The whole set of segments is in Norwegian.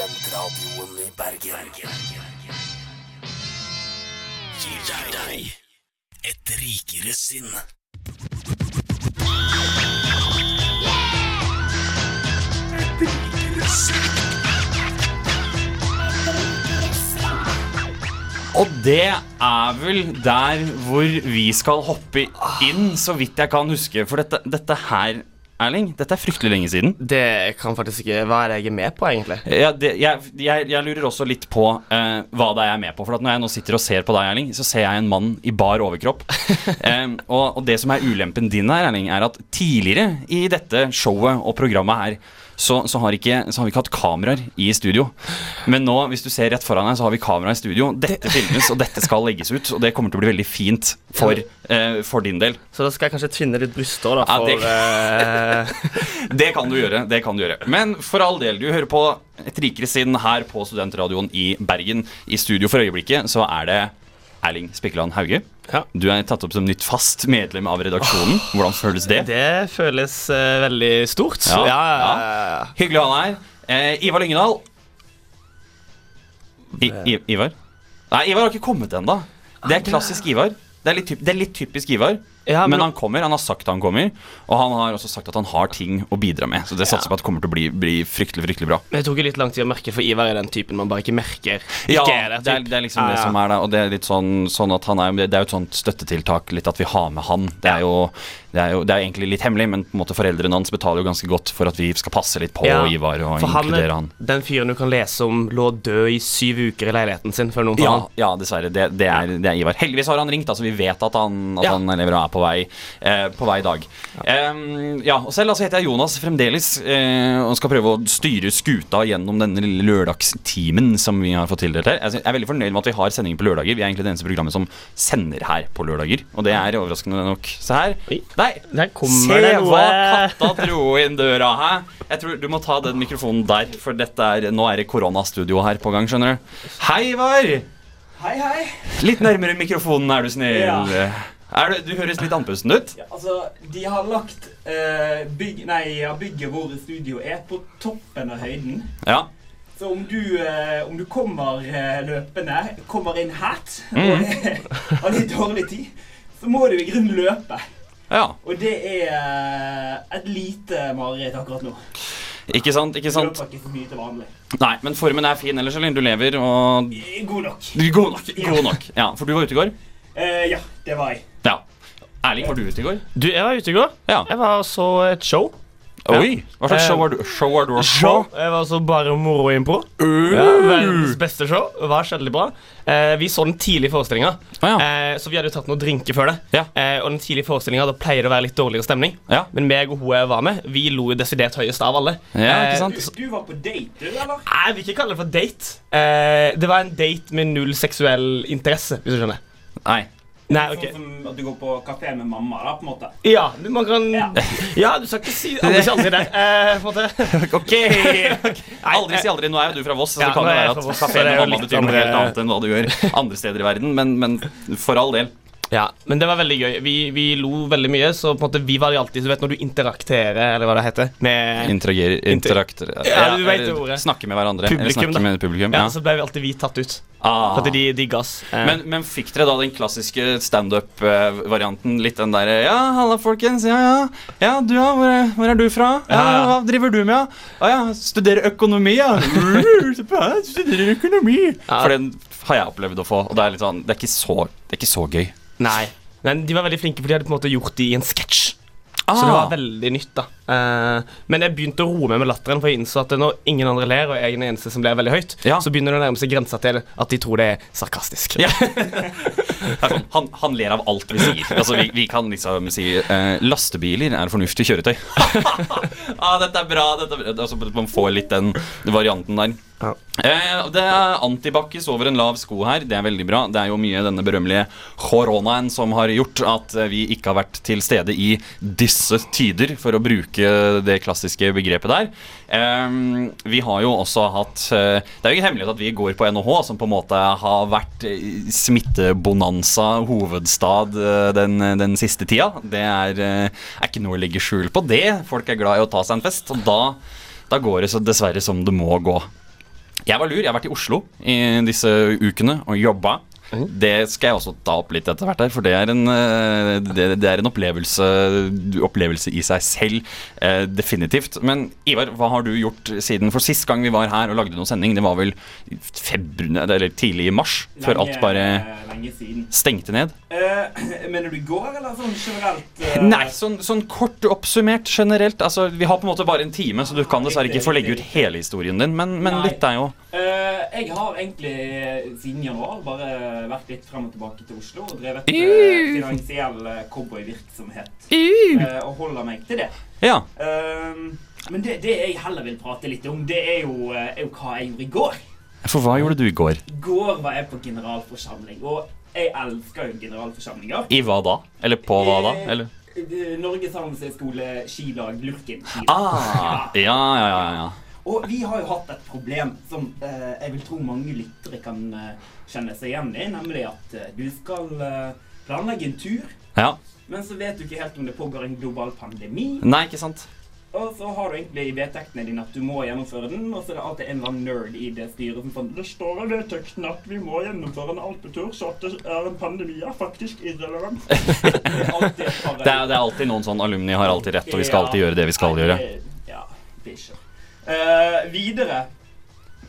Studentradioen i Bergen. Gir deg et rikere sinn. Et rikere sinn. Og det er vel der hvor vi skal hoppe inn, så vidt jeg kan huske. For dette, dette her, Erling, dette er fryktelig lenge siden. Det kan faktisk ikke Hva er det jeg er med på, egentlig? Ja, det, jeg, jeg, jeg lurer også litt på uh, hva det er jeg er med på. For at når jeg nå sitter og ser på deg, Erling, så ser jeg en mann i bar overkropp. um, og, og det som er ulempen din her, Erling, er at tidligere i dette showet og programmet her så, så, har ikke, så har vi ikke hatt kameraer i studio. Men nå, hvis du ser rett foran deg, så har vi kamera i studio. Dette filmes, og dette skal legges ut. Og det kommer til å bli veldig fint for, eh, for din del. Så da skal jeg kanskje tvinne litt bryster, da, Ja, det- eh, Det kan du gjøre. det kan du gjøre Men for all del, du hører på Et rikere sinn her på Studentradioen i Bergen. I studio for øyeblikket så er det Erling Spikkeland Hauge. Ja. Du er tatt opp som nytt fast medlem av redaksjonen. Hvordan føles det? Det føles uh, veldig stort. Ja, ja. Hyggelig å ha deg her. Eh, Ivar Lyngedal. I, I, Ivar? Nei, Ivar har ikke kommet ennå. Det er klassisk Ivar. Det er litt, typ, det er litt typisk Ivar. Ja, men, men- han kommer, han har sagt han kommer, og han har også sagt at han har ting å bidra med. Så det satser på at det kommer til å bli, bli fryktelig fryktelig bra. Men det tok jo litt lang tid å merke, for Ivar er den typen man bare ikke merker. Ja, er det, det er, det er liksom Ja, det som er det. Og det er litt sånn, sånn at han er, det er jo et sånt støttetiltak, litt at vi har med han. Det er jo, det er jo det er egentlig litt hemmelig, men på en måte foreldrene hans betaler jo ganske godt for at vi skal passe litt på Ja, Ivar og For han er inkludere han. den fyren du kan lese om lå død i syv uker i leiligheten sin før noen Ja, fant han. ja, dessverre. Det, det, er, det er Ivar. Heldigvis har han ringt, altså vi vet at han, at Ja. han lever og er på vei, eh, på vei i dag. Em, ja, og Selv altså heter jeg Jonas fremdeles eh, og skal prøve å styre skuta gjennom denne lille lørdagstimen som vi har fått tildelt her. Jeg er veldig fornøyd med at vi har sendinger på lørdager. Vi er egentlig det eneste programmet som sender her på lørdager. Og det er overraskende nok. Se her. Oi. Nei, Se det hva katta dro inn døra, hæ? Jeg tror Du må ta den mikrofonen der, for dette er, nå er det koronastudio her på gang, skjønner du. Hei, Ivar! Hei, hei. Litt nærmere mikrofonen, er du snill. Ja. Er du, du høres litt andpusten ut. Ja, altså, de har lagt uh, bygg, nei, bygget hvor studio er, på toppen av høyden. Ja. Så om du, eh, om du kommer eh, løpende, kommer inn hat mm. og har litt dårlig tid, så må du i grunnen løpe. ja. Og det er eh, et lite mareritt akkurat nå. Ikke sant? ikke Du sant? løper ikke så mye til vanlig. Nei, men formen er fin ellers, eller? Du lever og God nok. God nok. God nok. Ja, For du var ute i går? Eh, ja, det var jeg. Erling, var du ute i går? Du, jeg var ute i går. Ja. Jeg var og så et show. Oi! Hva slags Eh, show var du Show var du og Show. Jeg var så bare moro-impro. Ja, verdens beste show. Var skikkelig bra. Eh, vi så den tidlige forestillinga, Ah, ja. eh, så vi hadde jo tatt noen drinker før det. Ja. Eh, og den tidlige forestillinga pleier det å være litt dårligere stemning. Ja. Men meg og hun jeg var med, vi lo jo desidert høyest av alle. Ja, Eh, ikke sant? Du, du var på date, du, eller? Nei, jeg vil ikke kalle det for date. Eh, det var en date med null seksuell interesse, hvis du skjønner. Nei. Nei, ok Sånn som at du går på kafé med mamma, da, på en måte. Ja, du- man kan Ja. Ja, du skal ikke si aldri si aldri det. Eh, på en måte. Ok! Aldri si aldri. Nå er jo du fra Voss, så Ja, det kan jo være at kafé med mamma betyr noe helt annet enn hva du gjør andre steder i verden. Men, men for all del. Ja, men det var veldig gøy. Vi, vi lo veldig mye, så på en måte vi var jo alltid Du vet når du interakterer, eller hva det heter, med Interagerer, interakter Ja, du vet eller ordet. Snakker med hverandre. Publikum, eller med publikum. ja, Ja. så ble vi alltid vi tatt ut. Ah. For at de de oss. Eh, Men, men fikk dere da den klassiske standup-varianten? Litt den derre Ja, halla, folkens. Ja, ja. Ja, du, ja. Hvor er, hvor er du fra? Ja, Ja. Hva driver du med, ja? Å ja, studerer økonomi, ja. Studerer økonomi. Ja. For den har jeg opplevd å få, og det er litt sånn Det er ikke så, det er ikke så gøy. Nei. Nei. de var veldig flinke, for de hadde på en måte gjort det i en sketsj. Så det Ah. var veldig nytt, da. Eh, men jeg begynte å roe meg med latteren, for jeg innså at når ingen andre ler, og jeg er den eneste som ler veldig høyt, Ja. så begynner det å nærme seg grensa til at de tror det er sarkastisk. Ja. Han, han ler av alt vi sier. Altså, vi, vi kan liksom si eh, lastebiler er fornuftig kjøretøy. ah, dette er bra. Dette er bra. Altså, man får litt den varianten der. Ja. Eh, det er antibac over en lav sko her. Det er veldig bra. Det er jo mye denne berømmelige koronaen som har gjort at eh, vi ikke har vært til stede i disse tider, for å bruke det klassiske begrepet der. Eh, vi har jo også hatt eh, Det er jo ikke hemmelighet at vi går på NHH, som på en måte har vært smittebonanza hovedstad den, den siste tida. Det er, er ikke noe å legge skjul på det. Folk er glad i å ta seg en fest, og da, da går det så dessverre som det må gå. Jeg var lur. Jeg har vært i Oslo i disse ukene og jobba. Det skal jeg også ta opp litt etter hvert, her for det er en, eh, det, det er en opplevelse, opplevelse i seg selv. eh, definitivt. Men Ivar, hva har du gjort siden For sist gang vi var her og lagde noen sending, det var vel februar, eller tidlig i mars, før alt bare stengte ned? Uh, mener du i går, eller sånn generelt? Uh... Nei, sånn, sånn kort oppsummert generelt. Altså, Vi har på en måte bare en time, så du kan dessverre ikke få legge ut hele historien din, men, men litt deg òg. Uh, jeg har egentlig siden januar bare vært litt frem og tilbake til Oslo og drevet Uh. finansiell eh, cowboyvirksomhet. Uh. og holder meg til det. Ja. Eh, men det, det jeg heller vil prate litt om, det er jo, er jo hva jeg gjorde i går. For hva gjorde du i går? I går var jeg på generalforsamling, og jeg elsker jo generalforsamlinger. I hva da? Eller på hva da? Eller? Norges handelshøyskole skilag Lurken. skilag. Ah, ja, ja, ja, ja. Og vi har jo hatt et problem som eh, jeg vil tro mange lyttere kan eh, kjenne seg igjen i, nemlig at eh, du skal eh, planlegge en tur, ja. men så vet du ikke helt om det pågår en global pandemi. Nei, ikke sant? Og så har du egentlig i vedtektene dine at du må gjennomføre den, og så er det alltid en eller annen nerd i det styret som sånn Det står i vedtektene at vi må gjennomføre en alpetur, så at det er en pandemi er faktisk irrelevant. det er alltid Det er, det er alltid noen sånn alumni har alltid rett, og vi skal alltid gjøre det vi skal gjøre. Ja, bikkjer. Eh, videre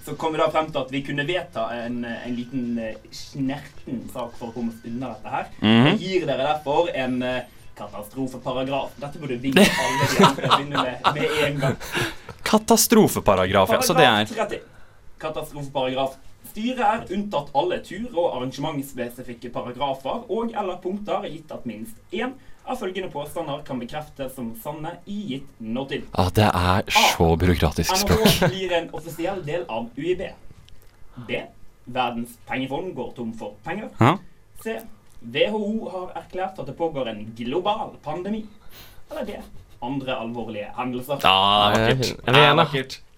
så kom vi da frem til at vi kunne vedta en, en liten eh, snerten sak for å komme oss unna dette her. Mhm. Jeg gir dere derfor en eh, katastrofeparagraf. Dette burde vi alle begynne med med en gang. Katastrofeparagraf, ja. Så det er 30. Katastrofeparagraf. Styret er unntatt alle tur- og arrangementsspesifikke paragrafer og eller punkter gitt at minst én av følgende påstander kan bekreftes som sanne i gitt nåtid. ah, Det er så byråkratisk språk. NHO blir en offisiell del av UiB. B. Verdens pengefond går tom for penger. Ja. C. WHO har erklært at det pågår en global pandemi. Eller D. Andre alvorlige hendelser. Ja, Jeg vakkert. vil Det er gjerne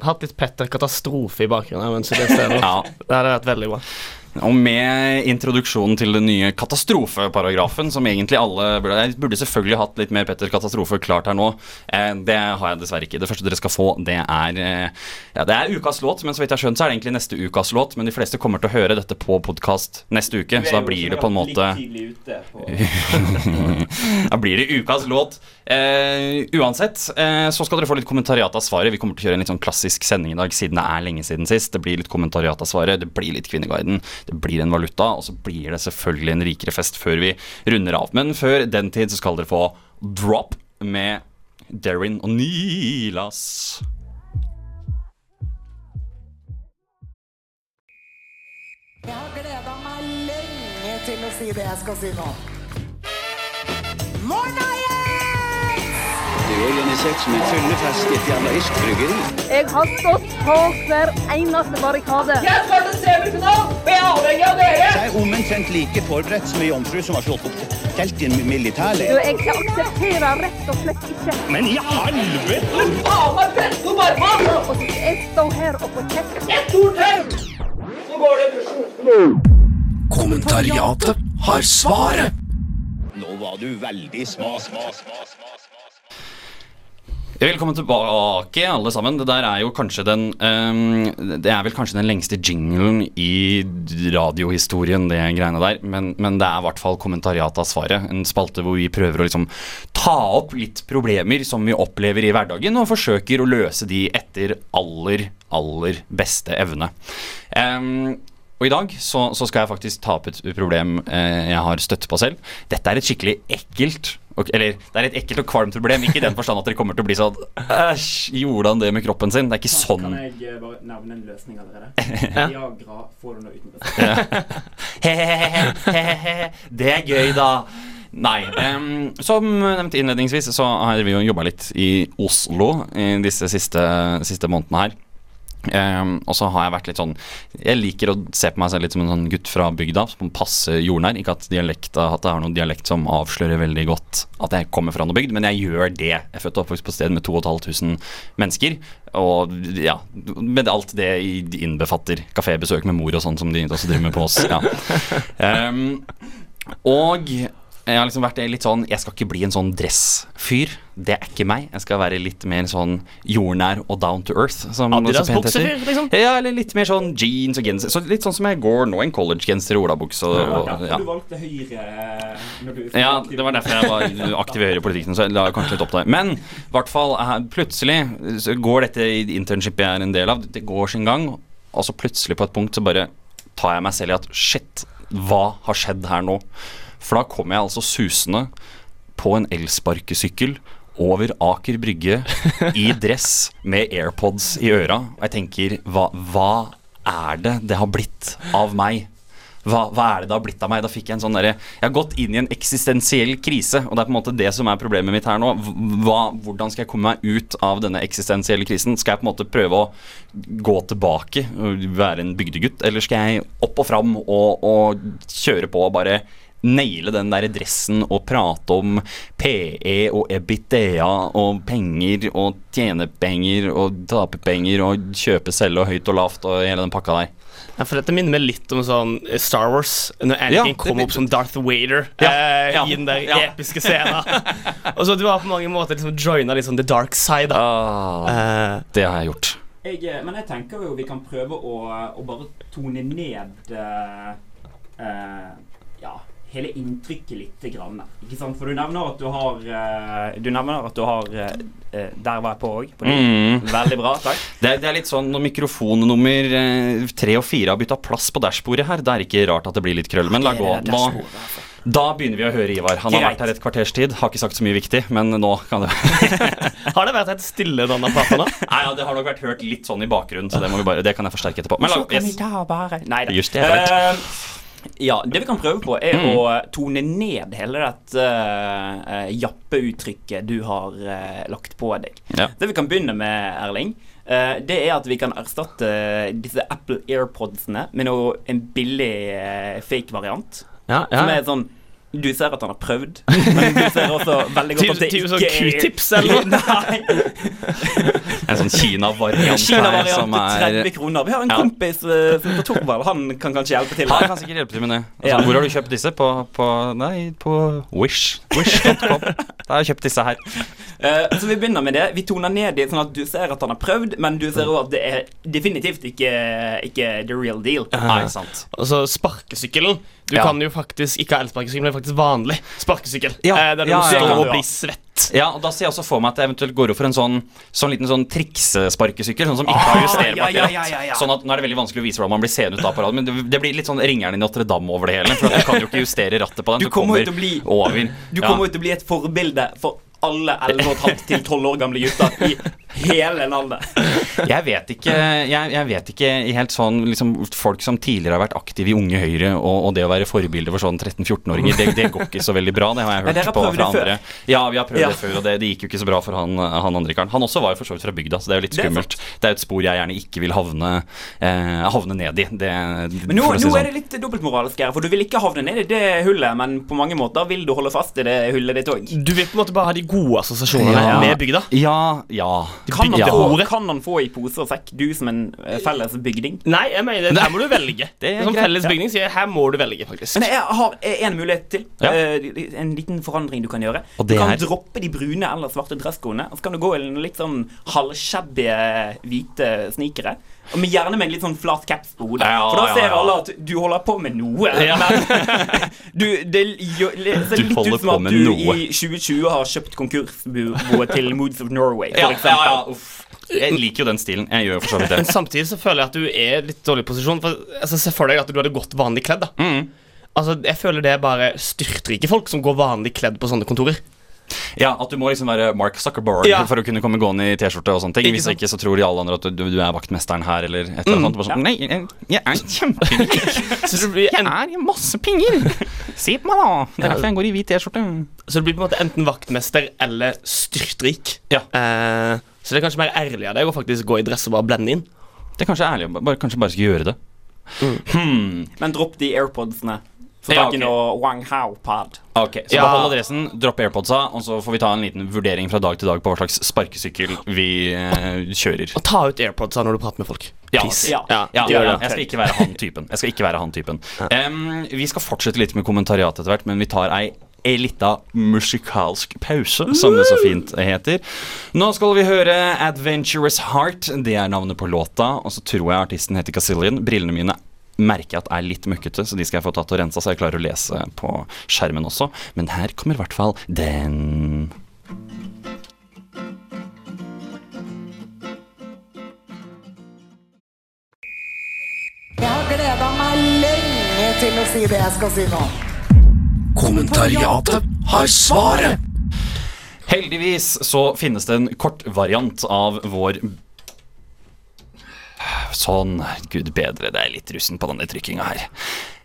hatt litt Petter Katastrofe i bakgrunnen. Mens jeg det. Ja. det hadde vært veldig bra. Og med introduksjonen til den nye katastrofeparagrafen, som egentlig alle burde Jeg burde selvfølgelig hatt litt mer Petter Katastrofe klart her nå. Eh, det har jeg dessverre ikke. Det første dere skal få, det er eh, Ja, det er ukas låt, men så vidt jeg har skjønt, så er det egentlig neste ukas låt. Men de fleste kommer til å høre dette på podkast neste uke, så da blir det på en måte Da blir det ukas låt. Eh, uansett, eh, så skal dere få litt kommentariat av svaret. Vi kommer til å kjøre en litt sånn klassisk sending i dag, siden det er lenge siden sist. Det blir litt kommentariat av svaret, det blir litt Kvinneguiden, det blir en valuta, og så blir det selvfølgelig en rikere fest før vi runder av. Men før den tid så skal dere få Drop med Derin og Nilas. Jeg har gleda meg lenge til å si det jeg skal si nå. Morna! Det er organisert som en fyllefest i et jævla irsk bryggeri. Jeg har stått på hver eneste barrikade. Jeg skal til semifinalen, og jeg er avhengig av dere! Jeg er omtrent like forberedt som ei jomfru som har slått opp telt i en Du, militærleir. jeg aksepterer rett og slett ikke Men i helvete! Faen meg presse opp armene! Og så skal jeg stå her og få kjeft. Et stort tau! Så går det i dusjen. Kommentariatet har svaret. Nå var du veldig sma, sma, sma, sma. Velkommen tilbake, alle sammen. Det der er jo kanskje den um, Det er vel kanskje den lengste jinglen i radiohistorien, det greiene der. Men, men det er i hvert fall kommentariat av svaret. En spalte hvor vi prøver å liksom ta opp litt problemer som vi opplever i hverdagen, og forsøker å løse de etter aller, aller beste evne. Um, og i dag så, så skal jeg faktisk ta opp et problem eh, jeg har støtt på selv. Dette er et skikkelig ekkelt og, Eller det er et ekkelt og kvalmt problem, ikke i den forstand at dere kommer til å bli sånn Æsj, gjorde han det med kroppen sin? Det er ikke sånn. Kan jeg eh, bare nevne en løsning allerede? Viagra får du nå uten besøk. Hehehe, det er gøy, da. Nei. Um, som nevnt innledningsvis, så har vi jo jobba litt i Oslo i disse siste, siste månedene her. Em, og så har jeg vært litt sånn Jeg liker å se på meg selv litt som en sånn gutt fra bygda som passer jordnær. Ikke at, dialekt, at jeg har noen dialekt som avslører veldig godt at jeg kommer fra noe bygd, men jeg gjør det. Jeg er født og oppvokst på sted med 2500 mennesker. Og ja, med alt det innbefatter kafébesøk med mor og sånn som de også driver med på oss. Ja. Um, og Jeg har liksom vært litt sånn Jeg skal ikke bli en sånn dressfyr. Det er ikke meg. Jeg skal være litt mer sånn jordnær og down to earth. Som Adidas buksefyr, liksom? Ja, eller litt mer sånn jeans og genser. Så litt sånn som jeg går nå, en collegegenser og olabukse og, og ja. du valgte Høyre eh, når du Ja, det var derfor jeg var aktiv i høyrepolitikken. Så jeg la kanskje litt opp til det. Men i hvert fall, plutselig så går dette internshipet jeg er en del av, det går sin gang. Og så plutselig på et punkt så bare tar jeg meg selv i at shit, hva har skjedd her nå? For da kommer jeg altså susende på en elsparkesykkel over Aker Brygge i dress med AirPods i øra. Og jeg tenker, hva, hva er det det har blitt av meg? Hva, hva er det det har blitt av meg? Da fikk Jeg en sånn der, Jeg har gått inn i en eksistensiell krise, og det er på en måte det som er problemet mitt her nå. Hva, hvordan skal jeg komme meg ut av denne eksistensielle krisen? Skal jeg på en måte prøve å gå tilbake og være en bygdegutt, eller skal jeg opp og fram og, og kjøre på og bare naile den der dressen og prate om PE og EBITDA og penger og tjene penger og tape penger og kjøpe, selge og høyt og lavt og hele den pakka der. Ja, for Dette minner meg litt om sånn eh, Star Wars. Når Anakin Ja, kom opp som Darth Vader Ja, eh, ja, i den der ja. episke scenen. og så du har på mange måter liksom joina liksom the dark side. Da. Ah, Eh, det har jeg gjort. Jeg, eh, men jeg tenker jo vi kan prøve å, å bare tone ned uh, uh, Ja, hele inntrykket lite grann. Ikke sant? For du nevner at du har uh, Du nevner at du har eh, eh, Der var jeg på òg. Mm. Veldig bra. Takk. Det, det er litt sånn når mikrofonnummer nummer tre og fire har bytta plass på dashbordet her, det er ikke rart at det blir litt krøll. Men la gå. Nå, da begynner vi å høre Ivar. Han har Greit. vært her et kvarters tid. Har ikke sagt så mye viktig, men nå kan det har det vært helt stille denne praten? da? Nei, ja, Det har nok vært hørt litt sånn i bakgrunnen, så det, må vi bare, det kan jeg forsterke etterpå. Men la, yes. Nei. Just det. Eh, ja, det vi kan prøve på, er Mm. å tone ned hele dette uh, jappeuttrykket du har uh, lagt på deg. Ja. Det vi kan begynne med, Erling, uh, det er at vi kan erstatte disse Apple AirPodsene med noe, en billig uh, fake-variant. Ja, Som er sånn Du ser at han har prøvd, men du ser også veldig godt at det sånn ikke er Q-tips eller noe? En sånn Kina-variant her Kina-variant som er 30 kroner. Vi har en Ja. kompis uh, som heter Torvald. Han kan kanskje hjelpe til. Han kan sikkert hjelpe til med det. Altså, Ja. Hvor har du kjøpt disse? På, på Nei, på Wish. Wish.com. Da har jeg kjøpt disse her. Uh, så vi begynner med det. Vi toner ned i sånn at du ser at han har prøvd, men du ser òg at det er definitivt ikke, ikke the real deal. Nei, sant. Og så sparkesykkelen. Du Ja. kan jo faktisk ikke ha elsparkesykkel, men faktisk vanlig sparkesykkel. Ja, Eh, der du ja, må stå ja. og bli svett. Ja, og Da ser jeg også for meg at jeg eventuelt går over for en sånn, sånn liten sånn triksesparkesykkel. Sånn som ikke har justerbart ja, ja, ratt. ja, ja, ja. Sånn at Nå er det veldig vanskelig å vise hvordan man blir seende ut av paraden, men det, det blir litt sånn ringeren i Notre-Dame over det hele. For at du kan jo ikke justere rattet på den. Du kommer ut til å bli- over. Du kommer jo til å bli et forbilde for alle 11,5 til 12 år gamle gutter i hele landet. Jeg vet ikke Jeg, jeg vet ikke helt sånn liksom, Folk som tidligere har vært aktive i Unge Høyre, og, og det å være forbilde for sånn 13-14-åringer, det, det går ikke så veldig bra. Det har jeg hørt har på fra det før. andre. Ja, vi har prøvd Ja. det før, og det, det gikk jo ikke så bra for han, han andre karen. Han også var jo for så vidt fra bygda, så det er jo litt Det er skummelt. Det er jo et spor jeg gjerne ikke vil havne, eh, havne ned i. Det, Men nå, si nå sånn. er det litt dobbeltmoralsk her, for du vil ikke havne ned i det hullet, men på mange måter vil du holde fast i det hullet ditt òg. Du vil på en måte bare ha de gode assosiasjonene Ja. med bygda. Ja, ja. Kan, han ja. få- kan han få i pose og sekk, du som en eh, felles bygding? Nei, jeg mener, her må du velge. Det er Som greit, felles ja. bygning sier her må du velge, faktisk. Men jeg har en mulighet til. Ja. Eh, en liten forandring du kan gjøre. Og Du kan her? droppe de brune eller svarte dresskoene, og så kan du gå i en litt sånn halvshabby hvite snikere. Og med gjerne med en litt sånn flat caps på hodet. Ja, For da ser ja. alle at du holder på med noe. Ja. Men du, det ser litt ut som at du noe. i 2020 har kjøpt konkursboet til Moods of Norway, for Ja, eksempel. ja, ja, uff. Jeg liker jo den stilen. Jeg gjør for så vidt Men samtidig så føler jeg at du er i litt dårlig posisjon. For altså, Se for deg at du hadde gått vanlig kledd. da Mm. Altså, Jeg føler det er bare styrtrike folk som går vanlig kledd på sånne kontorer. Ja, At du må liksom være Mark Zuckerberg Ja. for å kunne komme gående i T-skjorte og sånne ting. Hvis ikke så tror de alle andre at du, du er vaktmesteren her, eller et eller annet. Mm. sånn, Nei, jeg, jeg er kjemperik. Jeg er i masse penger. Se på meg, da. Det er derfor jeg går i hvit T-skjorte. så det blir på en måte enten vaktmester eller styrtrik. Ja. Eh, så det er kanskje mer ærlig av deg å faktisk gå i dress og bare blende inn. Det er kanskje ærlig bare, kanskje bare skal gjøre det. Hmm. Men dropp de AirPodsene. Få tak i noe Wang Hao-pad. Ok, Så Ja. behold adressen, dropp AirPodsa, og så får vi ta en liten vurdering fra dag til dag på hva slags sparkesykkel vi eh, kjører. Og ta ut AirPodsa når du prater med folk. Ja, ja. Ja, Ja, gjør det. jeg skal ikke være han typen. Jeg skal ikke være han typen um, Vi skal fortsette litt med kommentariat etter hvert, men vi tar ei ei lita musikalsk pause, som det så fint heter. Nå skal vi høre Adventurous Heart. Det er navnet på låta. Og så tror jeg artisten heter Gazillion Brillene mine merker jeg at er litt møkkete, så de skal jeg få tatt og rensa, så jeg klarer å lese på skjermen også. Men her kommer i hvert fall den. Jeg har gleda meg lenge til å si det jeg skal si nå. Kommentariatet har svaret. Heldigvis så finnes det en kortvariant av vår Sånn. Gud bedre, det er litt russen på denne trykkinga her.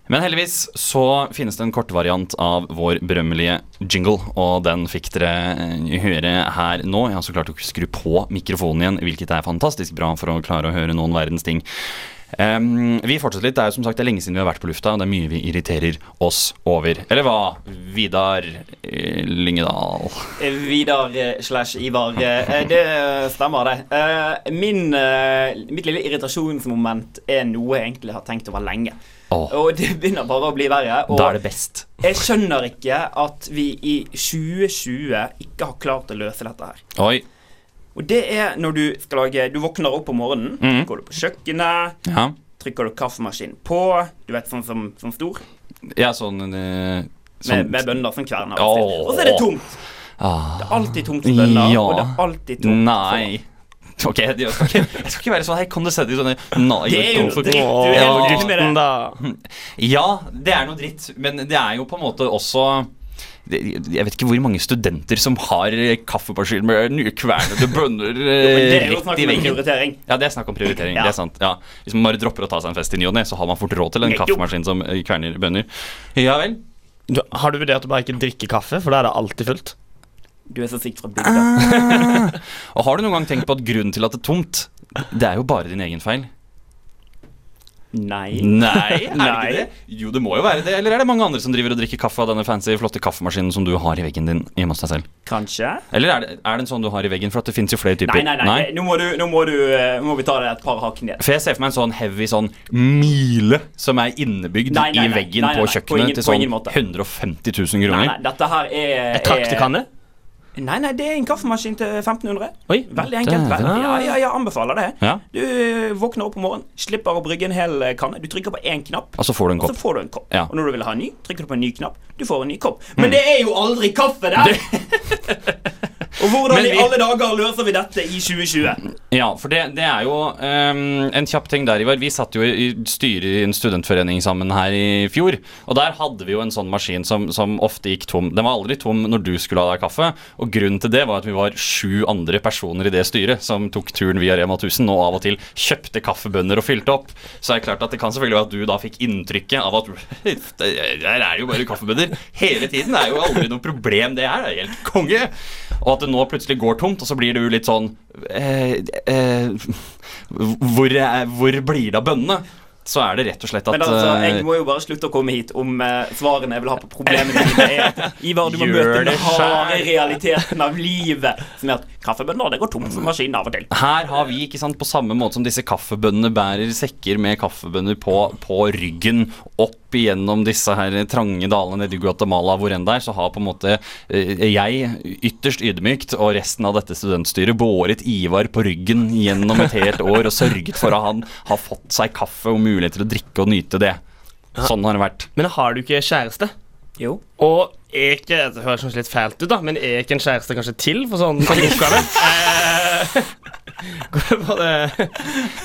Men heldigvis så finnes det en kortvariant av vår berømmelige jingle, og den fikk dere eh, høre her nå. Jeg har så klart å skru på mikrofonen igjen, hvilket er fantastisk bra for å klare å høre noen verdens ting. Ehm, vi fortsetter litt. Det er jo som sagt det lenge siden vi har vært på lufta, og det er mye vi irriterer oss over. Eller hva, Vidar eh, Lyngedal? Vidar eh, slash Ivar. eh, Det stemmer, det. Eh, Min, eh, mitt lille irritasjonsmoment er noe jeg egentlig har tenkt over lenge. Oh. Og det begynner bare å bli verre. Og da er det best. jeg skjønner ikke at vi i 2020 ikke har klart å løse dette her. Oi. Og det er når du skal lage Du våkner opp om morgenen, mm. går du på kjøkkenet, Ja, trykker du kaffemaskinen på, du vet sånn som, sånn stor, ja sånn, sånn med, sånn med bønner som kverner. Og så er det tomt. ah, Det er alltid tomt for bønner, Ja. og det er alltid tomt. Nei. Ok, jeg skal, ikke, jeg skal ikke være sånn Hei, kan du sette i Nei, Det er jo dritt, du er Ja. helt med det. Ja, det er noe dritt, men det er jo på en måte også jeg vet ikke hvor mange studenter som har kaffemaskin med nye kvernede bønner eh, det er jo snakk om prioritering. Ja, det er snakk om prioritering. Ja. Det er sant. Ja. Hvis man bare dropper å ta seg en fest i ny og ne, så har man fort råd til en kaffemaskin som eh, kverner bønner. Ja vel. Du, har du vurdert å bare ikke drikke kaffe, for da er det alltid fullt? Du er så sikker fra bygda. Og har du noen gang tenkt på at grunnen til at det er tomt, det er jo bare din egen feil? Nei. Nei, er det Nei. ikke det? Jo, det må jo være det. Eller er det mange andre som driver og drikker kaffe av denne fancy, flotte kaffemaskinen som du har i veggen din hjemme hos deg selv? Kanskje? Eller er det, er det en sånn du har i veggen? For at det fins jo flere typer. Nei, nei, nei. Nå, må du, nå, må du, eh, nå må vi ta det et par hakk ned. For jeg ser for meg en sånn heavy sånn mile som er innebygd Nei, nei, i veggen Nei, nei, på nei. På kjøkkenet ingen- til sånn 150 000 kroner. nei, dette her er En traktekanne? Nei, nei, det er en kaffemaskin til 1500. Oi. Veldig enkelt. Det, det. Ja, ja, ja, anbefaler det. Ja. Du våkner opp om morgenen, slipper å brygge en hel kanne. Du trykker på én knapp, Og så får du en og så kopp. får du en kopp. Ja. Og når du vil ha en ny, trykker du på en ny knapp. Du får en ny kopp. Men det er jo aldri kaffe der! og hvordan vi, i alle dager løser vi dette i 2020? Ja, for det, det er jo um, en kjapp ting der, Ivar. Vi satt jo i styret i en studentforening sammen her i fjor. Og der hadde vi jo en sånn maskin som, som ofte gikk tom. Den var aldri tom når du skulle ha deg kaffe. Og grunnen til det var at vi var sju andre personer i det styret som tok turen via Rema 1000 og av og til kjøpte kaffebønner og fylte opp. Så er det klart at det kan selvfølgelig være at du da fikk inntrykket av at der er det jo bare kaffebønner hele tiden. Det er jo aldri noe problem, det her. Det er helt konge. Og at det nå plutselig går tomt, og så blir du litt sånn eh, eh, hvor, er- hvor blir det av bønnene? Så er det rett og slett at Men altså, eh, jeg må jo bare slutte å komme hit om eh, svarene jeg vil ha på problemene mine. er Ivar, du må møte den harde realiteten av livet. Som er at kaffebønner det går tomt for maskinen av og til. her har vi, ikke sant, på samme måte som disse kaffebønnene bærer sekker med kaffebønner på, på ryggen opp igjennom disse her trange dalene nede i Guatemala, hvor enn det er, så har på en måte eh, jeg ytterst ydmykt og resten av dette studentstyret båret Ivar på ryggen gjennom et helt år og sørget for at han har fått seg kaffe og mulighet til å drikke og nyte det. Sånn har det vært. Men har du ikke kjæreste? Jo. Og er ikke Det høres kanskje litt fælt ut, da, men er ikke en kjæreste kanskje til for sånn, sånn oppgave? Det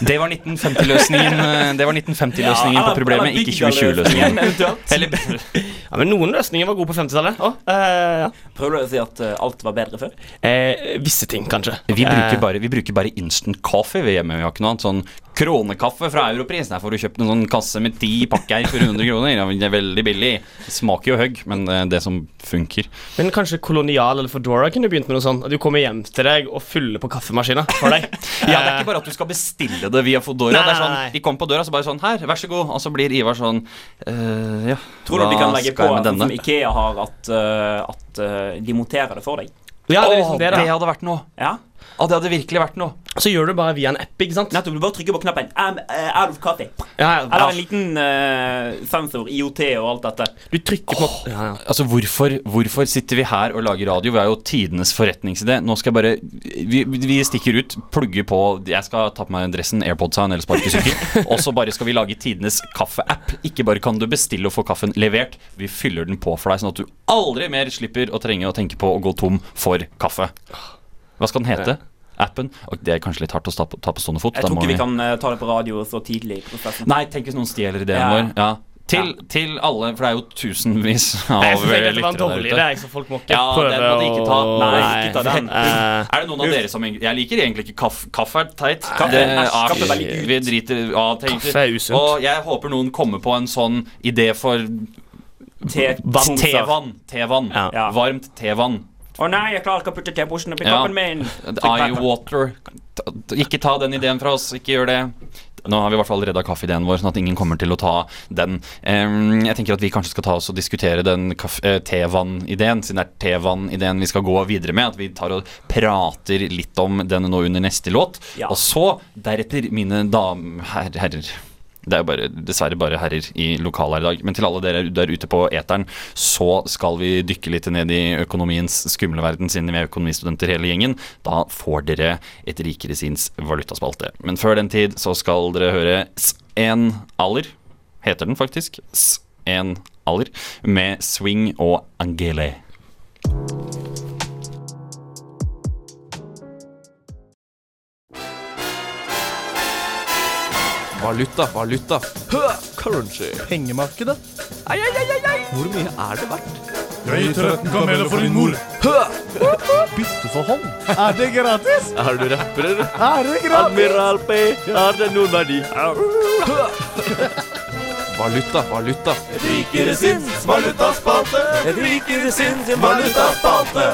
Det var 1950-løsningen eh, Det var 1950-løsningen Ja, på problemet, ikke 2020-løsningen. Ja, men Noen løsninger var gode på 50-tallet. Å, eh, ja. Prøver du å si at eh, alt var bedre før? eh, visse ting, kanskje. Vi bruker, bare, vi bruker bare instant coffee ved hjemme. Vi har ikke noe annet sånn kronekaffe fra Europris. Der får du kjøpt en sånn kasse med ti pakker for 100 kroner. Det er veldig billig. Det smaker jo høgg, men det det som funker. Men kanskje Kolonial eller Foodora kunne begynt med noe sånt? At du kommer hjem til deg og fyller på kaffemaskina for deg. Ja, Det er ikke bare at du skal bestille det via Foodora. Nei, Det er sånn, nei. De kommer på døra så bare sånn Her, vær så god. Og så blir Ivar sånn «Eh, Ja, Tror du de kan legge på som? Ikea har, at, uh, at uh, de monterer det for deg? Ja, det er liksom det, det hadde vært noe. Ja? Å, det hadde virkelig vært noe. Så gjør du bare via en app, ikke sant? Nettopp. Du bare trykker på knappen I'm uh, out of coffee. Ja, Eller en liten uh, sensor, IOT og alt dette. Du trykker på ja, ja. Altså, hvorfor, hvorfor sitter vi her og lager radio? Vi er jo tidenes forretningsidé. Nå skal jeg bare Vi, vi stikker ut, plugger på Jeg skal ta på meg dressen, AirPods AirPodsa eller sparkesykkel. og så bare skal vi lage tidenes kaffeapp. Ikke bare kan du bestille og få kaffen levert, vi fyller den på for deg, sånn at du aldri mer slipper å trenge å tenke på å gå tom for kaffe. Hva skal den hete? Appen? Og det er kanskje litt hardt å ta på, ta på stående fot. Jeg tror ikke vi kan uh, ta det på radio så tidlig prosessen. Nei, tenk hvis noen stjeler ideen Ja. vår. Ja. Til, til alle, for det er jo tusenvis av Jeg synes det var en lyttere dårlig der idé, ute. så folk må ikke Ja, prøve den må de ikke ta. å Nei, ikke ta den. Er det noen av dere som Jeg liker egentlig ikke kaffe. Kaffe er teit. Kaffe- Det æsj, er- kaffe er veldig ut. Vi driter ja. Kaffe er usunt. Og jeg håper noen kommer på en sånn idé for Te- tevann. Tevann. Ja. Ja. Varmt tevann. Å nei, jeg klarer ikke å putte teposen oppi Ja. koppen min. Eye water. Ikke ta den ideen fra oss. Ikke gjør det. Nå har vi i hvert fall redda kaffeideen vår, sånn at ingen kommer til å ta den. Um, jeg tenker at vi kanskje skal ta oss og diskutere den eh, tevann-ideen, siden det er tevann-ideen vi skal gå videre med. At vi tar og prater litt om den nå under neste låt. Ja. Og så, deretter, mine damer herrer. Det er jo bare, dessverre bare herrer i lokalet her i dag. Men til alle dere der ute på eteren, så skal vi dykke litt ned i økonomiens skumle verden, siden vi er økonomistudenter hele gjengen. Da får dere et rikere sinns valutaspalte. Men før den tid så skal dere høre S1 Aller, heter den faktisk. S1 Aller, med Swing og Angele. Valuta, valuta. Currency. Pengemarkedet. Ai, ai, ai, ai. Hvor mye er det verdt? Jeg gir 13 kameler for din mor. Bytte for hånd. Er det gratis? Er du rapper, eller? Er det gratis? Admiral P, har det noen verdi? Valuta, valuta. Rikere sinns valutaspalte. Rikere sinns valutaspalte.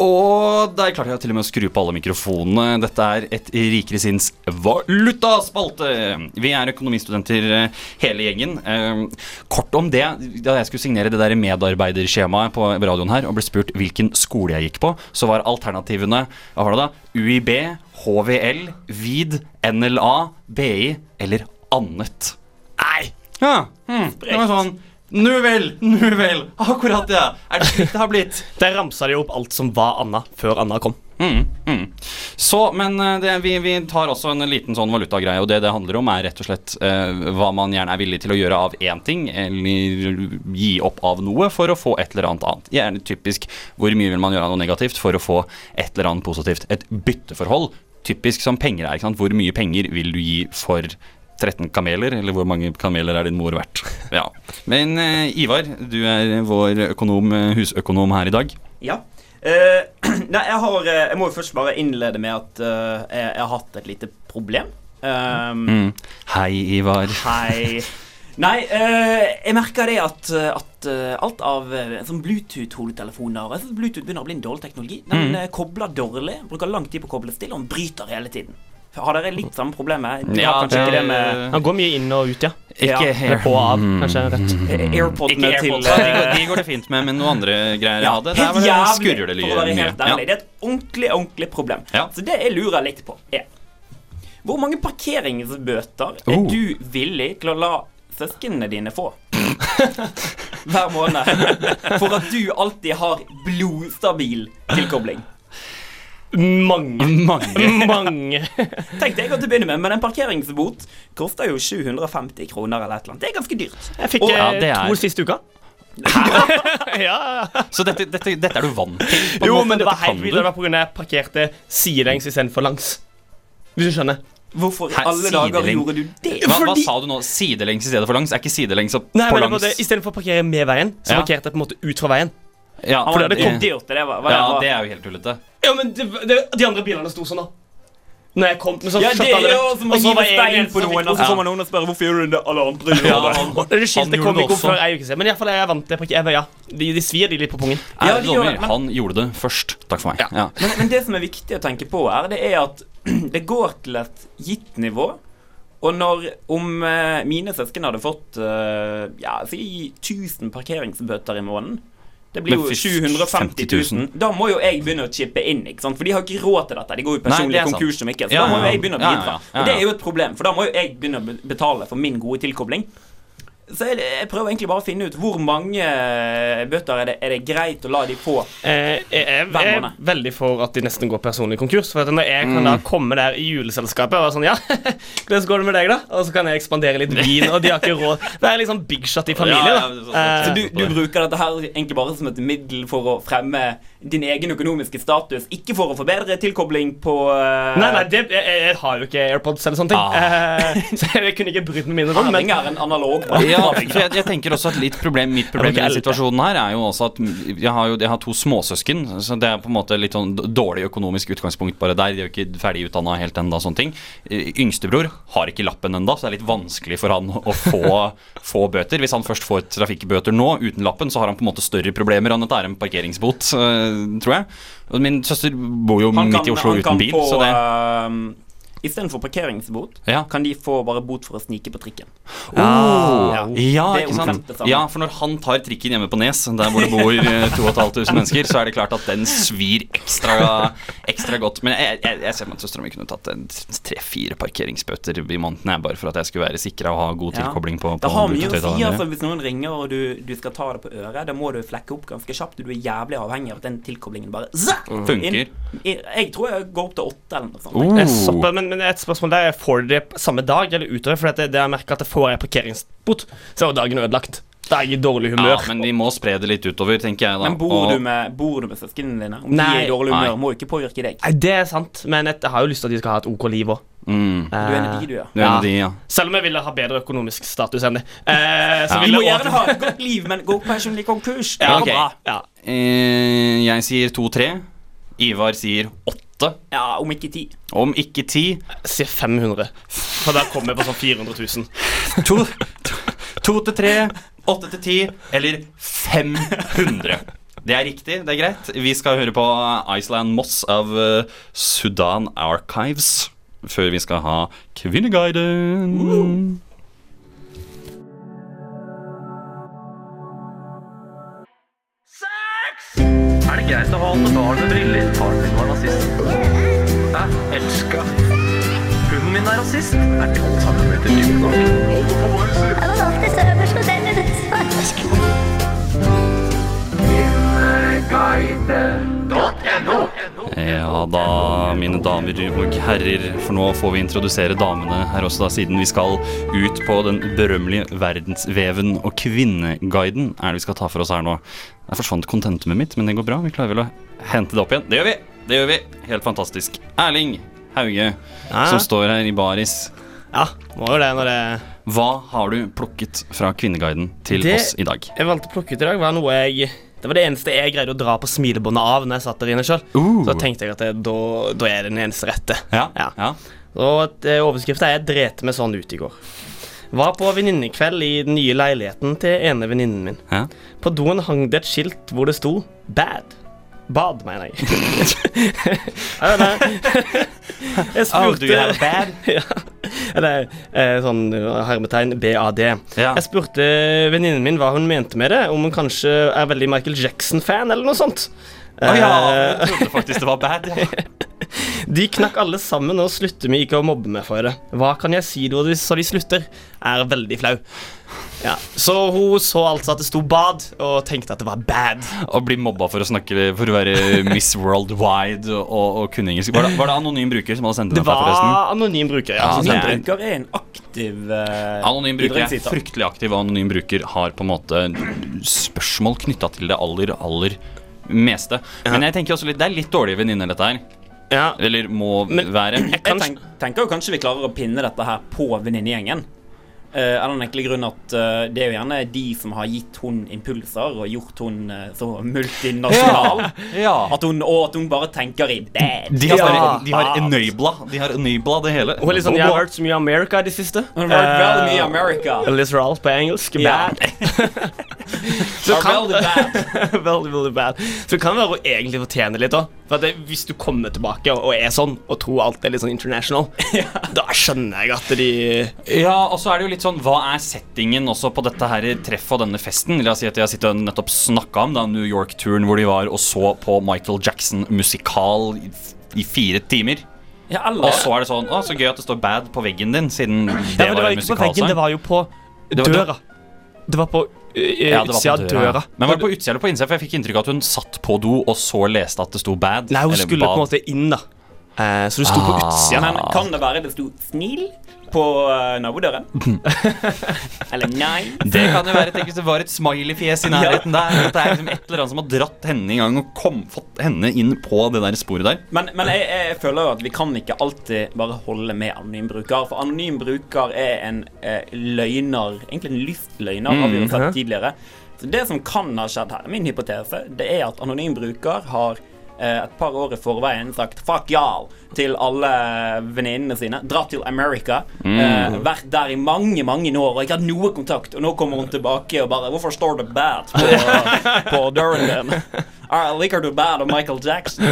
Og der klarte jeg til og med å skru på alle mikrofonene. Dette er et rikere sinns valutaspalte. Vi er økonomistudenter eh, hele gjengen. Eh, Kort om det. Da jeg skulle signere det der medarbeiderskjemaet på radioen her og ble spurt hvilken skole jeg gikk på, så var alternativene hva var det da? UiB, HVL, VID, NLA, BI eller annet. Nei! Ja, hmm. det var sånn Nu vel, nu vel. Akkurat, ja. Er det slik det har blitt? Der ramsa de opp alt som var Anna, før Anna kom. Mm, mm. Så, men eh, det, vi, vi tar også en liten sånn valutagreie, og det det handler om, er rett og slett eh, hva man gjerne er villig til å gjøre av én ting, eller gi opp av noe for å få et eller annet annet. Gjerne typisk hvor mye vil man gjøre av noe negativt for å få et eller annet positivt. Et bytteforhold. Typisk som penger er. ikke sant? Hvor mye penger vil du gi for 13 kameler, eller hvor mange kameler er din mor verdt? Ja. Men eh, Ivar, du er vår økonom, eh, husøkonom her i dag. Ja. Uh, nei, jeg har Jeg må jo først bare innlede med at uh, jeg, jeg har hatt et lite problem. Um, Mm. Hei, Ivar. Hei. Nei, uh, jeg merker det at, at alt av sånn Bluetooth-hodetelefoner Jeg synes Bluetooth begynner å bli en dårlig teknologi. Den Mm. kobler dårlig, bruker lang tid på å koble til, og den bryter hele tiden. Har dere litt samme problemet? Du Ja, kanskje det- ikke det med Han går mye inn og ut, ja. Ikke Ja. På og av, kanskje. rett. eh, AirPodene til AirPods, de, går, de går det fint med, men noen andre greier jeg hadde, der det, skurrer det mye. ærlig. Det er et ordentlig, ordentlig problem. Ja. Så det jeg lurer litt på, er Hvor mange parkeringsbøter er Oh. du villig til å la søsknene dine få? Hver måned. For at du alltid har blodstabil tilkobling. Mange. Mange. Mange. Tenkte jeg å til å begynne med, men en parkeringsbot koster jo 750 kroner eller et eller annet. Det er ganske dyrt. Jeg fikk Og- Ja, eh, det er- to siste uka. ja. Så dette, dette, dette er du vant til? på en Jo, måte? men det var Dette helt kan vilt. du. Det var pga. jeg parkerte sidelengs istedenfor langs. Hvis du skjønner. Hvorfor i Hæ, alle dager sidelengs? gjorde du det? Hva, hva Fordi- sa du nå? Sidelengs i stedet for langs? Er ikke sidelengs opp Nei, på men det langs? Istedenfor å parkere med veien, så Ja. parkerte jeg på en måte ut fra veien. Ja, For det det kom dyrt. Det var, var, ja, var. det er jo helt tullete. Ja, men det, det, De andre bilene sto sånn, da. Når jeg kom, men så Ja, det er alle det. å Og så var jeg en på noen, og så kommer noen og spør hvorfor gjør du det alle andre gjør Ja, det. han, Det er skilt, det kom ikke opp før ei uke siden. Men iallfall er jeg vant til på parkere. Ja, de, de svir de litt på pungen. Ja, de gjør det, men- han gjorde det først. Takk for meg. Ja. Men, men det som er viktig å tenke på her, det er at det går til et gitt nivå. Og når om eh, mine søsken hadde fått eh, ja, si 1000 parkeringsbøter i måneden, Det blir jo 750 000. Da må jo jeg begynne å chippe inn. ikke sant? For de har ikke råd til dette. De går jo personlig er konkurs som ikke. Så Ja, da må jo jeg begynne å bidra. ja, ja. Og det er jo et problem, for da må jo jeg begynne å betale for min gode tilkobling. Så jeg, jeg prøver egentlig bare å finne ut hvor mange eh, bøter er det, er det greit å la de få. Eh, jeg, jeg, jeg er veldig for at de nesten går personlig konkurs. For at når jeg kan da komme der i juleselskapet og være sånn Ja, hvordan går det med deg, da? Og så kan jeg ekspandere litt vin, og de har ikke råd. Det er liksom big shot i familien. Ja, ja, det sånn- Eh, Så du, du bruker dette her egentlig bare som et middel for å fremme din egen økonomiske status, ikke for å forbedre tilkobling på uh... Nei, nei, det, jeg, jeg har jo ikke AirPods eller sånne ting. Ah. Eh, så jeg kunne ikke brydd meg mindre om men er en analog. Ja, for jeg, jeg tenker også at litt problem Mitt problem i denne situasjonen her er jo også at jeg har jo jeg har to småsøsken, så det er på en måte litt sånn dårlig økonomisk utgangspunkt bare der. De er jo ikke ferdig utdanna helt ennå, sånne ting. Eh, Yngstebror har ikke lappen ennå, så det er litt vanskelig for han å få, få bøter. Hvis han først får trafikkbøter nå uten lappen, så har han på en måte større problemer enn at det er en parkeringsbot, eh, tror jeg. Min søster bor jo kan, midt i Oslo uten bil, få, så det eh, Istedenfor parkeringsbot Ja. kan de få bare bot for å snike på trikken. Oh, Ja. ja, ikke sant? Ja, for når han tar trikken hjemme på Nes, der hvor det bor eh, 2500 mennesker, så er det klart at den svir ekstra, ekstra godt. Men jeg, jeg, jeg ser at søstera mi kunne tatt tre-fire parkeringsbøter i måneden jeg, bare for at jeg skulle være sikra og ha god tilkobling på, på Det har mye å si. Altså Hvis noen ringer og du, du skal ta det på øret, da må du flekke opp ganske kjapt. Du er jævlig avhengig av at den tilkoblingen bare zack, Funker. inn. Jeg tror jeg går opp til åtte eller noe sånt. Oh. Eh, men, men et spørsmål der er Får dere det samme dag eller utover? For det, det jeg merker at jeg får jeg parkeringsbot, så er jo dagen ødelagt. Da er jeg i dårlig Ja, men vi må spre det litt utover, tenker jeg da. Men bor Og- du med, bor du med søsknene dine? Om Nei. de er i dårlig humør, Nei. må jo ikke påvirke deg. Nei, det er sant, men jeg, jeg har jo lyst til at de skal ha et OK liv òg. mm, Du er en av de, du, ja. Du er en av de, ja. Selv om jeg ville ha bedre økonomisk status enn det. Eh, så Ja. Du må gjerne ha et godt liv, men gå personlig konkurs. ja, okay. bra. Ja. Eh, jeg sier to-tre. Ivar sier åtte. Ja, om ikke ti. Om ikke ti. Sier 500. For da kommer jeg på sånn 400 000. To, to, to til tre, åtte til ti, eller 500. Det er riktig, det er greit. Vi skal høre på Iceland Moss av eh, Sudan Archives før vi skal ha Kvinneguiden. Er det greit å ha barn med briller? Faren min var nazist. Jeg elska. Hunden min er rasist. Er 12 cm dyp nok? Jeg var oftest øverst på denne Ja da, mine damer og herrer, for nå får vi introdusere damene her også, da, siden vi skal ut på den berømmelige verdensveven og kvinneguiden er det vi skal ta for oss her nå. Der forsvant kontentumet mitt, men det går bra. Vi klarer vel å hente det opp igjen. Det gjør vi! Det gjør vi. Helt fantastisk. Erling Hauge, Ja. som står her i baris. ja, må jo det når det Hva har du plukket fra Kvinneguiden til Det- oss i dag? jeg valgte å plukke ut i dag, var noe jeg Det var det eneste jeg greide å dra på smilebåndet av når jeg satt der inne sjøl. Uh. Så tenkte jeg at det, da, da er det den eneste rette. Ja, Ja. ja. Og eh, overskrifta er 'drete meg sånn ut i går'. Var på venninnekveld i den nye leiligheten til ene venninnen min. Ja. På doen hang det et skilt hvor det sto 'bad'. Bad, mener jeg. ja, nei. jeg Oh, spurte oh, bad? ja. Eller eh, sånn hermetegn BAD. Ja. Jeg spurte venninnen min hva hun mente med det. Om hun kanskje er veldig Michael Jackson-fan, eller noe sånt. Å ja, Eh, jeg trodde faktisk det var bad. Ja. De knakk alle sammen og slutter med ikke å mobbe meg for det. Hva kan jeg si da så de slutter? Er veldig flau. Ja, Så hun så altså at det sto bad, og tenkte at det var bad. Å bli mobba for å snakke For å være Miss Worldwide og, og kunne engelsk. Var det, var det anonym bruker som hadde sendt Det den? Det forresten? var anonym bruker. Ja, inn. Bruker er en aktiv uh, Anonym bruker er fryktelig aktiv, og anonym bruker har på en måte spørsmål knytta til det aller, aller meste. Men jeg tenker også litt, det er litt dårlige venninner, dette her. Ja. Eller må Men- være. Jeg tenk, tenker jo kanskje vi klarer å pinne dette her på venninnegjengen. Uh, av den enkle grunn at uh, det er jo gjerne de som har gitt hun impulser og gjort hun uh, så multinasjonal. Ja. At hun, og at hun bare tenker i bad. De har, Ja. de har enabla De har enabla det hele. Hun er sånn, Jeg har hørt så mye America i det siste. Hun har hørt veldig mye Eh, America. Liz Ralph på engelsk. Bad. Så kan, veldig bad. veldig, veldig bad. Så det kan være å egentlig fortjene litt òg. For det, hvis du kommer tilbake og, og er sånn, og tror alt er litt sånn international, da skjønner jeg at de Ja, og så er det jo litt sånn Hva er settingen også på dette her treffet og denne festen? La oss si at jeg sitter og nettopp snakka om da New York-turen hvor de var og så på Michael Jackson-musikal i, i fire timer. Ja, Og så er det sånn Å, så gøy at det står bad på veggen din, siden det, Ja, men det var var en ikke på veggen, det var jo på Det var- døra. Det var på Ja, det var utsida på av døra. døra. Men var det på utsida eller på innsida? For jeg fikk inntrykk av at hun satt på do og så leste at det sto bad. Nei, hun eller skulle på en måte inn, da. Eh, så du sto på Ah. utsida. Men kan det være det sto 'snill' på uh, nabodøren? Eller nei? Det kan jo være tenk hvis det var et smiley-fjes i nærheten der. At det er liksom et eller annet som har dratt henne i gang og kom, fått henne inn på det der sporet der. Men, men jeg, jeg føler jo at vi kan ikke alltid bare holde med anonym bruker. For anonym bruker er en eh, løgner, egentlig en luftløgner, har vi jo Mm. sett tidligere. Så det som kan ha skjedd her, min hypotese, det er at anonym bruker har et par år i forveien sagt 'fuck y'all' til alle venninnene sine. Dratt til America. Mm. Eh, vært der i mange, mange år og ikke hatt noe kontakt. Og nå kommer hun tilbake og bare 'Hvorfor står det bad på, på døren din?' I liker du bad av Michael Jackson.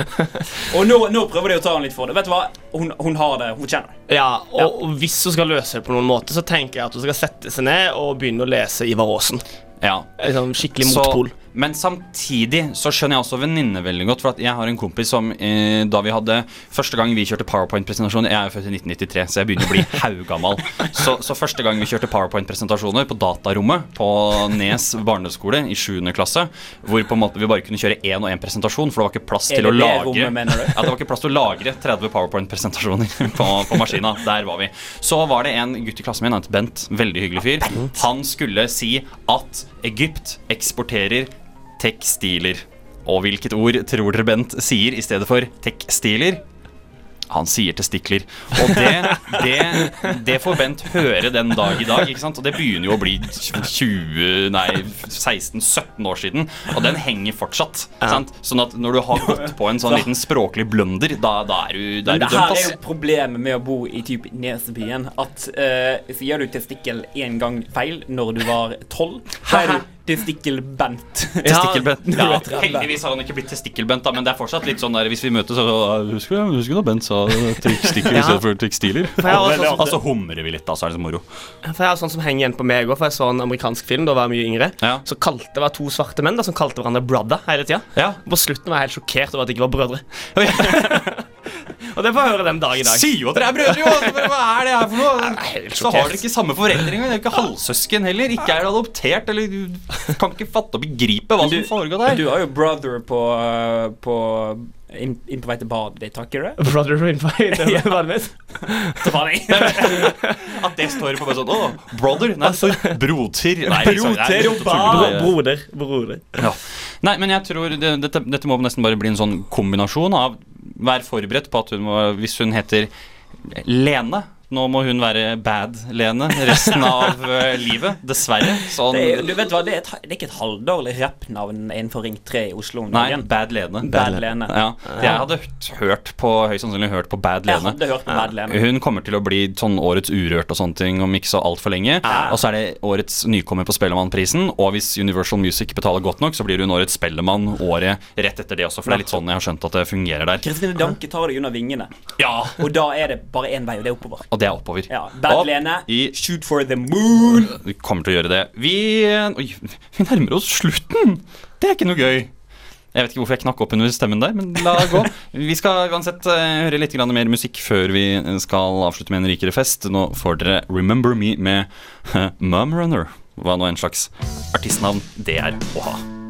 Og nå, nå prøver de å ta henne litt for det. Vet du hva? Hun, hun har det. Hun kjenner det. Ja, og, og hvis hun skal løse det på noen måte, så tenker jeg at hun skal sette seg ned og begynne å lese Ivar Aasen. Ja. Liksom skikkelig Så- motpol. Men samtidig så skjønner jeg også venninne veldig godt. For jeg har en kompis som eh, da vi hadde Første gang vi kjørte powerpoint-presentasjon Jeg er født i 1993, så jeg begynner å bli haugammal. Så, så første gang vi kjørte powerpoint-presentasjoner på datarommet på Nes barneskole i 7. klasse, hvor på en måte vi bare kunne kjøre én og én presentasjon, for det var ikke plass til å lagre rommet. Ja, det var ikke plass til å lagre 30 powerpoint-presentasjoner på, på maskina. Der var vi. Så var det en gutt i klassen min, han het Bent, veldig hyggelig fyr. Han skulle si at Egypt eksporterer tekstiler. Og hvilket ord tror dere Bent sier i stedet for tekstiler? Han sier testikler. Og det, det, det får Bent høre den dag i dag. ikke sant? Og det begynner jo å bli 20, nei, 16-17 år siden. Og den henger fortsatt. sant? Sånn at når du har gått på en sånn liten språklig blunder, da, da er du, da er du her er jo problemet med å bo i typ Nesebyen. At uh, sier du testikkel én gang feil når du var tolv, da er du testikkelbent. Testikkelbent. Ja, Ja, du 30. heldigvis har han ikke blitt testikkelbent, da, men det er fortsatt litt sånn der hvis vi møtes og så Husker du husker du da Bent sa testikler Ja. stedet for tekstiler? Jeg sånn- Og så humrer vi litt, da, så er det så moro. For jeg har sånn som henger igjen på meg òg, for jeg så en amerikansk film da jeg var mye yngre. Ja. Så kalte det var to svarte menn da, som kalte hverandre brother hele tida. Ja. På slutten var jeg helt sjokkert over at de ikke var brødre. Og det får jeg høre den dag i dag. Sier jo at dere er brødre, jo! Altså, Hva er det her for noe? helt Så har dere ikke samme foreldre engang. Dere er ikke halvsøsken heller. Ikke er dere adoptert, eller du kan ikke fatte og begripe hva som foregår der. Du har jo brother på, eh, på inn, inn på vei til badet ditt, har du? Brother in fight, eller hva det er. Så faen jeg. At det står på meg sånn Å, brother? Nei, det broter. Nei, broter og med. broder. Broder. Ja. Nei, men jeg tror det, dette, dette må nesten bare bli en sånn kombinasjon av Vær forberedt på at hun må Hvis hun heter Lene nå må hun være bad-Lene resten av eh, livet. Dessverre. Sånn Det er, du vet hva, det er, et, det er ikke et halvdårlig rappnavn innenfor Ring 3 i Oslo. Nei. Bad Lene. Bad Lene. Ja, jeg hadde hørt- på høyst sannsynlig hørt på Bad Jeg Lene. hadde hørt på Bad Lene. Hun kommer til å bli sånn årets Urørt og sånne ting om ikke så altfor lenge. Og så er det årets nykommer på Spellemannprisen. Og hvis Universal Music betaler godt nok, så blir hun årets Spellemann året rett etter det også. For det er litt sånn jeg har skjønt at det fungerer der. Kristine Danke tar deg under vingene. Ja, Og da er det bare én vei, og det er oppover. Og det er oppover. Ja, Bad-Lene, i shoot for the moon. Vi kommer til å gjøre det. Vi Oi, vi nærmer oss slutten! Det er ikke noe gøy. Jeg vet ikke hvorfor jeg knakk opp under stemmen der, men la gå. Vi skal uansett eh, høre litt mer musikk før vi skal avslutte med en rikere fest. Nå får dere Remember Me med uh, Mumrunner. Hva nå en slags artistnavn det er å ha.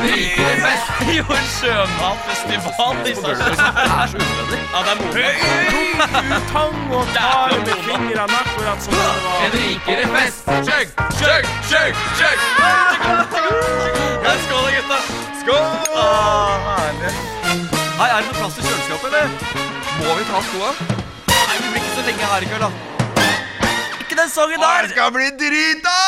En fest. Jo, en sjømatfestival i Sarpsborg. Ja, det er moro. Tang og tar med fingrene akkurat som det var. En rikere fest. Chug, chug, chug, chug. Skål da, gutta. Skål. Ah, herlig. Hei, er det noe plass til kjøleskapet, eller? Må vi ta skoa? Nei, vi blir ikke så lenge her i kveld, da. Ikke den sangen der! Det skal bli drita!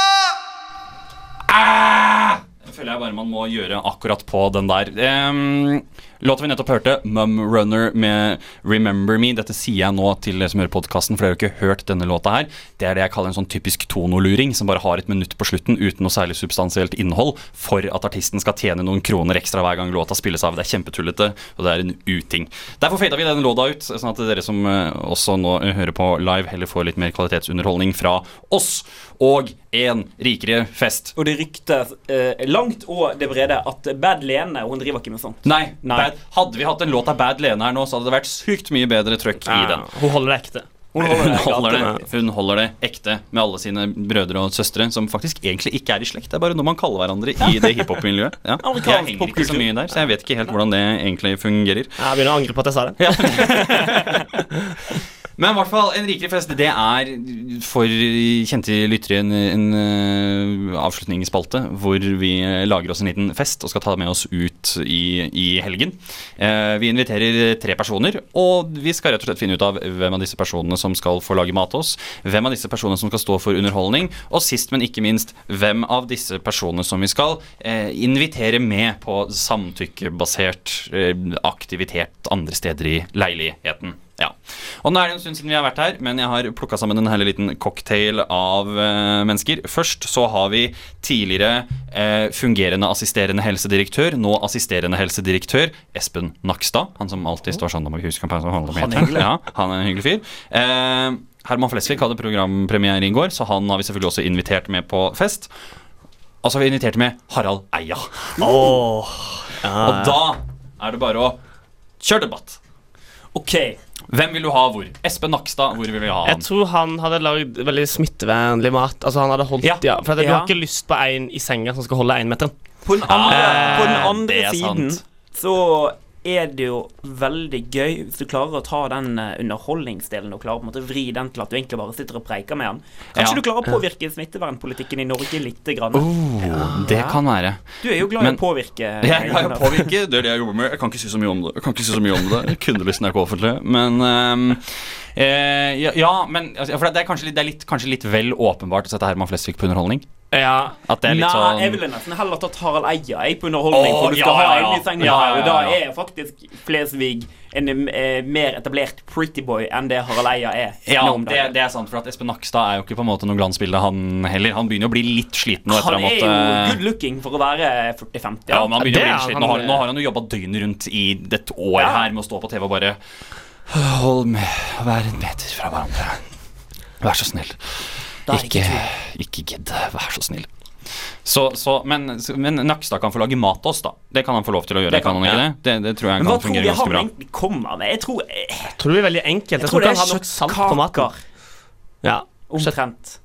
Jeg føler jeg bare man må gjøre akkurat på den der. Um, låta vi nettopp hørte, Mum Runner med Remember Me. Dette sier jeg nå til dere som hører podkasten, for dere har jo ikke hørt denne låta her. Det er det jeg kaller en sånn typisk tonoluring, som bare har et minutt på slutten uten noe særlig substansielt innhold, for at artisten skal tjene noen kroner ekstra hver gang låta spilles av. Det er kjempetullete, og det er en uting. Derfor fada vi denne låta ut, sånn at dere som eh, også nå hører på live, heller får litt mer kvalitetsunderholdning fra oss. Og en rikere fest. Og det ryktes eh, langt og det brede at Bad Lene hun driver ikke med sånt. Nei, Bad, hadde vi hatt en låt av Bad Lene her nå, så hadde det vært sykt mye bedre trøkk i den. Hun holder det ekte. Hun holder det holder det, hun holder det ekte med alle sine brødre og søstre, som faktisk egentlig ikke er i slekt. Det er bare noe man kaller hverandre i det hiphop-miljøet. Ja. Jeg henger ikke så mye der, så jeg vet ikke helt hvordan det egentlig fungerer. Jeg begynner å angre på at jeg sa det. Men i hvert fall, en rikere fest det er for kjente lyttere en, en i avslutningsspalte hvor vi lager oss en liten fest og skal ta med oss ut i, i helgen. Eh, vi inviterer tre personer, og vi skal rett og slett finne ut av hvem av disse personene som skal få lage mat til oss, hvem av disse personene som skal stå for underholdning, og sist, men ikke minst, hvem av disse personene som vi skal eh, invitere med på samtykkebasert eh, aktivitet andre steder i leiligheten. Og nå er det en stund siden vi har vært her, men jeg har plukka sammen en herlig liten cocktail av eh, mennesker. Først så har vi tidligere eh, fungerende assisterende helsedirektør, nå assisterende helsedirektør, Espen Nakstad. Han som alltid står sånn om huske han handler om. Er. Ja, han er en hyggelig fyr. Eh, Herman Flesvig hadde programpremiere i går, så han har vi selvfølgelig også invitert med på fest. Og så har vi invitert med Harald Eia. Åh, Og da er det bare å kjøre debatt. Ok. Hvem vil du ha hvor? Espen Nakstad, hvor vil du ha han? Jeg tror han hadde lagd veldig smittevennlig mat. Altså han hadde holdt Ja, Ja. for at Du Ja. har ikke lyst på en i senga som skal holde énmeteren. På den andre, Ah, på den andre siden sant. så er det jo veldig gøy hvis du klarer å ta den eh, underholdningsdelen og klarer på en måte vri den til at du egentlig bare sitter og preiker med den. Kanskje Ja. du klarer å påvirke smittevernpolitikken i Norge lite grann. Oh, det kan være. Du er jo glad i å påvirke. Jeg er glad i å påvirke. Det er det jeg jobber med. Jeg kan ikke si så mye om det. Jeg kan ikke si så mye om det Kundelisten er ikke offentlig. Men um, eh, ja, ja, men altså, For det er, kanskje litt, det er litt, kanskje litt vel åpenbart å sette Herman Flesvig på underholdning. Ja. At det er litt Nei, sånn jeg ville nesten heller tatt Harald Eia jeg, på underholdning. Oh, for du skal ja, ha ja. en i Ja, ja, da er faktisk Flesvig en eh, mer etablert pretty boy enn det Harald Eia er. Ja, det, det er sant, for at Espen Nakstad er jo ikke på en måte noe glansbilde, han heller. Han begynner å bli litt sliten Han han er jo good looking for å være 40-50. Ja, men han begynner å bli litt sliten. Nå har, nå har han jo jobba døgnet rundt i et år Ja. her med å stå på TV og bare Hold med, vær en meter fra hverandre. Vær så snill. Da er Ikke, ikke gidd. Vær så snill. Så, så, men, men Nakstad kan få lage mat til oss, da. Det kan han få lov til å gjøre. Det kan kan- han ikke ja. det? Det, det tror jeg Men kan fungere fungere bra. ganske hva bra. egentlig kommer med? Jeg tror, jeg, Jeg tror det er veldig enkelt. Jeg, jeg tror tror det er har salt på maten. kjøttkaker. Ja. Omtrent.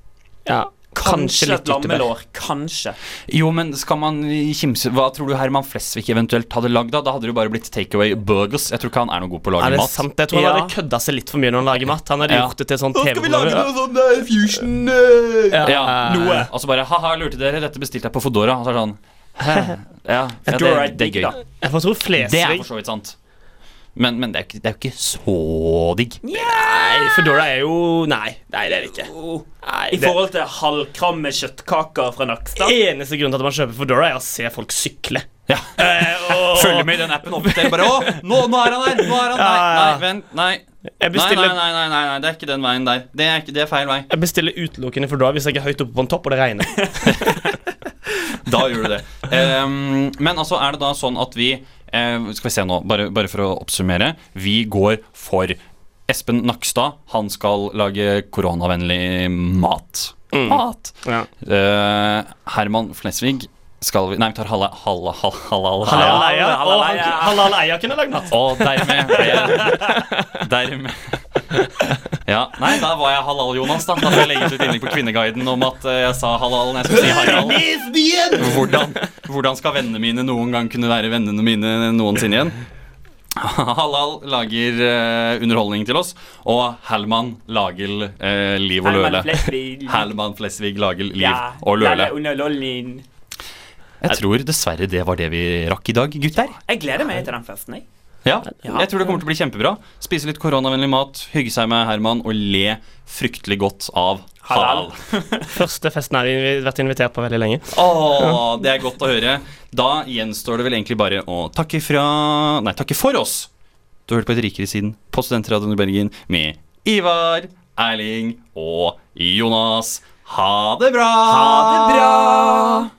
ja. Kanskje Kanskje litt et lammelår. Kanskje. Jo, men skal man kimse Hva tror du Herman Flesvig eventuelt hadde lagd, da? Da hadde det jo bare blitt takeaway burgers. Jeg tror ikke han er noe god på å Ja, lage det er mat. sant. Jeg tror han Ja. hadde kødda seg litt for mye når han lager mat. Han hadde Ja. gjort det til sånn TV-program. sånn uh, fusion uh, Ja. Ja, noe. Og så bare ha-ha, lurte dere, dette bestilte jeg på Fodora. Og så er det sånn Hæ? Ja, ja det, det er gøy. Jeg tror Det er for så vidt sant. Men, men det, er jo ikke, det er jo ikke så digg. Nei, Foodora er jo Nei, nei det er det ikke. Nei, I det forhold til halvkramme kjøttkaker fra Nakstad. eneste grunn til at man kjøper Foodora, er å se folk sykle. Ja. Følger med i den appen. opp bare Å, nå, nå er han her! Nå er han der! Nei, nei, vent. Nei. Jeg Nei, nei, nei, nei, nei, nei, det er ikke den veien der. Det er, ikke, det er feil vei. jeg bestiller utelukkende Foodora hvis jeg er høyt oppe på en topp og det regner. Da gjør du det. Um, men altså er det da sånn at vi eh, Skal vi se nå, bare, bare for å oppsummere. Vi går for Espen Nakstad. Han skal lage koronavennlig mat. Mat! Ja. Eh, Herman Flesvig skal vi Nei, vi tar Halle Halle Halle Halal Eia. Halal Og han- Eia. Halal Eia kunne lagd mat. Ja, nei, da var jeg halal-Jonas, da. Da får jeg legge ut et innlegg på Kvinneguiden om at eh, jeg sa halal når jeg skulle si Harald. Hvordan, hvordan skal vennene mine noen gang kunne være vennene mine noensinne igjen? Halal lager eh, underholdning til oss, og Hellman lager eh, liv og Herman løle. Flesvig. Hellman Flesvig lager liv Ja, og løle. lager underholdning. Jeg tror dessverre det var det vi rakk i dag, gutter. Jeg gleder meg til den festen, jeg. Ja, jeg tror det kommer til å bli kjempebra. Spise litt koronavennlig mat, hygge seg med Herman og le fryktelig godt av halal. Første festen har jeg vært invitert på veldig lenge. Åh, det er godt å høre. Da gjenstår det vel egentlig bare å takke fra Nei, takke for oss. Du har hørt på Et rikere siden på Studentradioen i Bergen med Ivar, Erling og Jonas. Ha det bra! Ha det bra!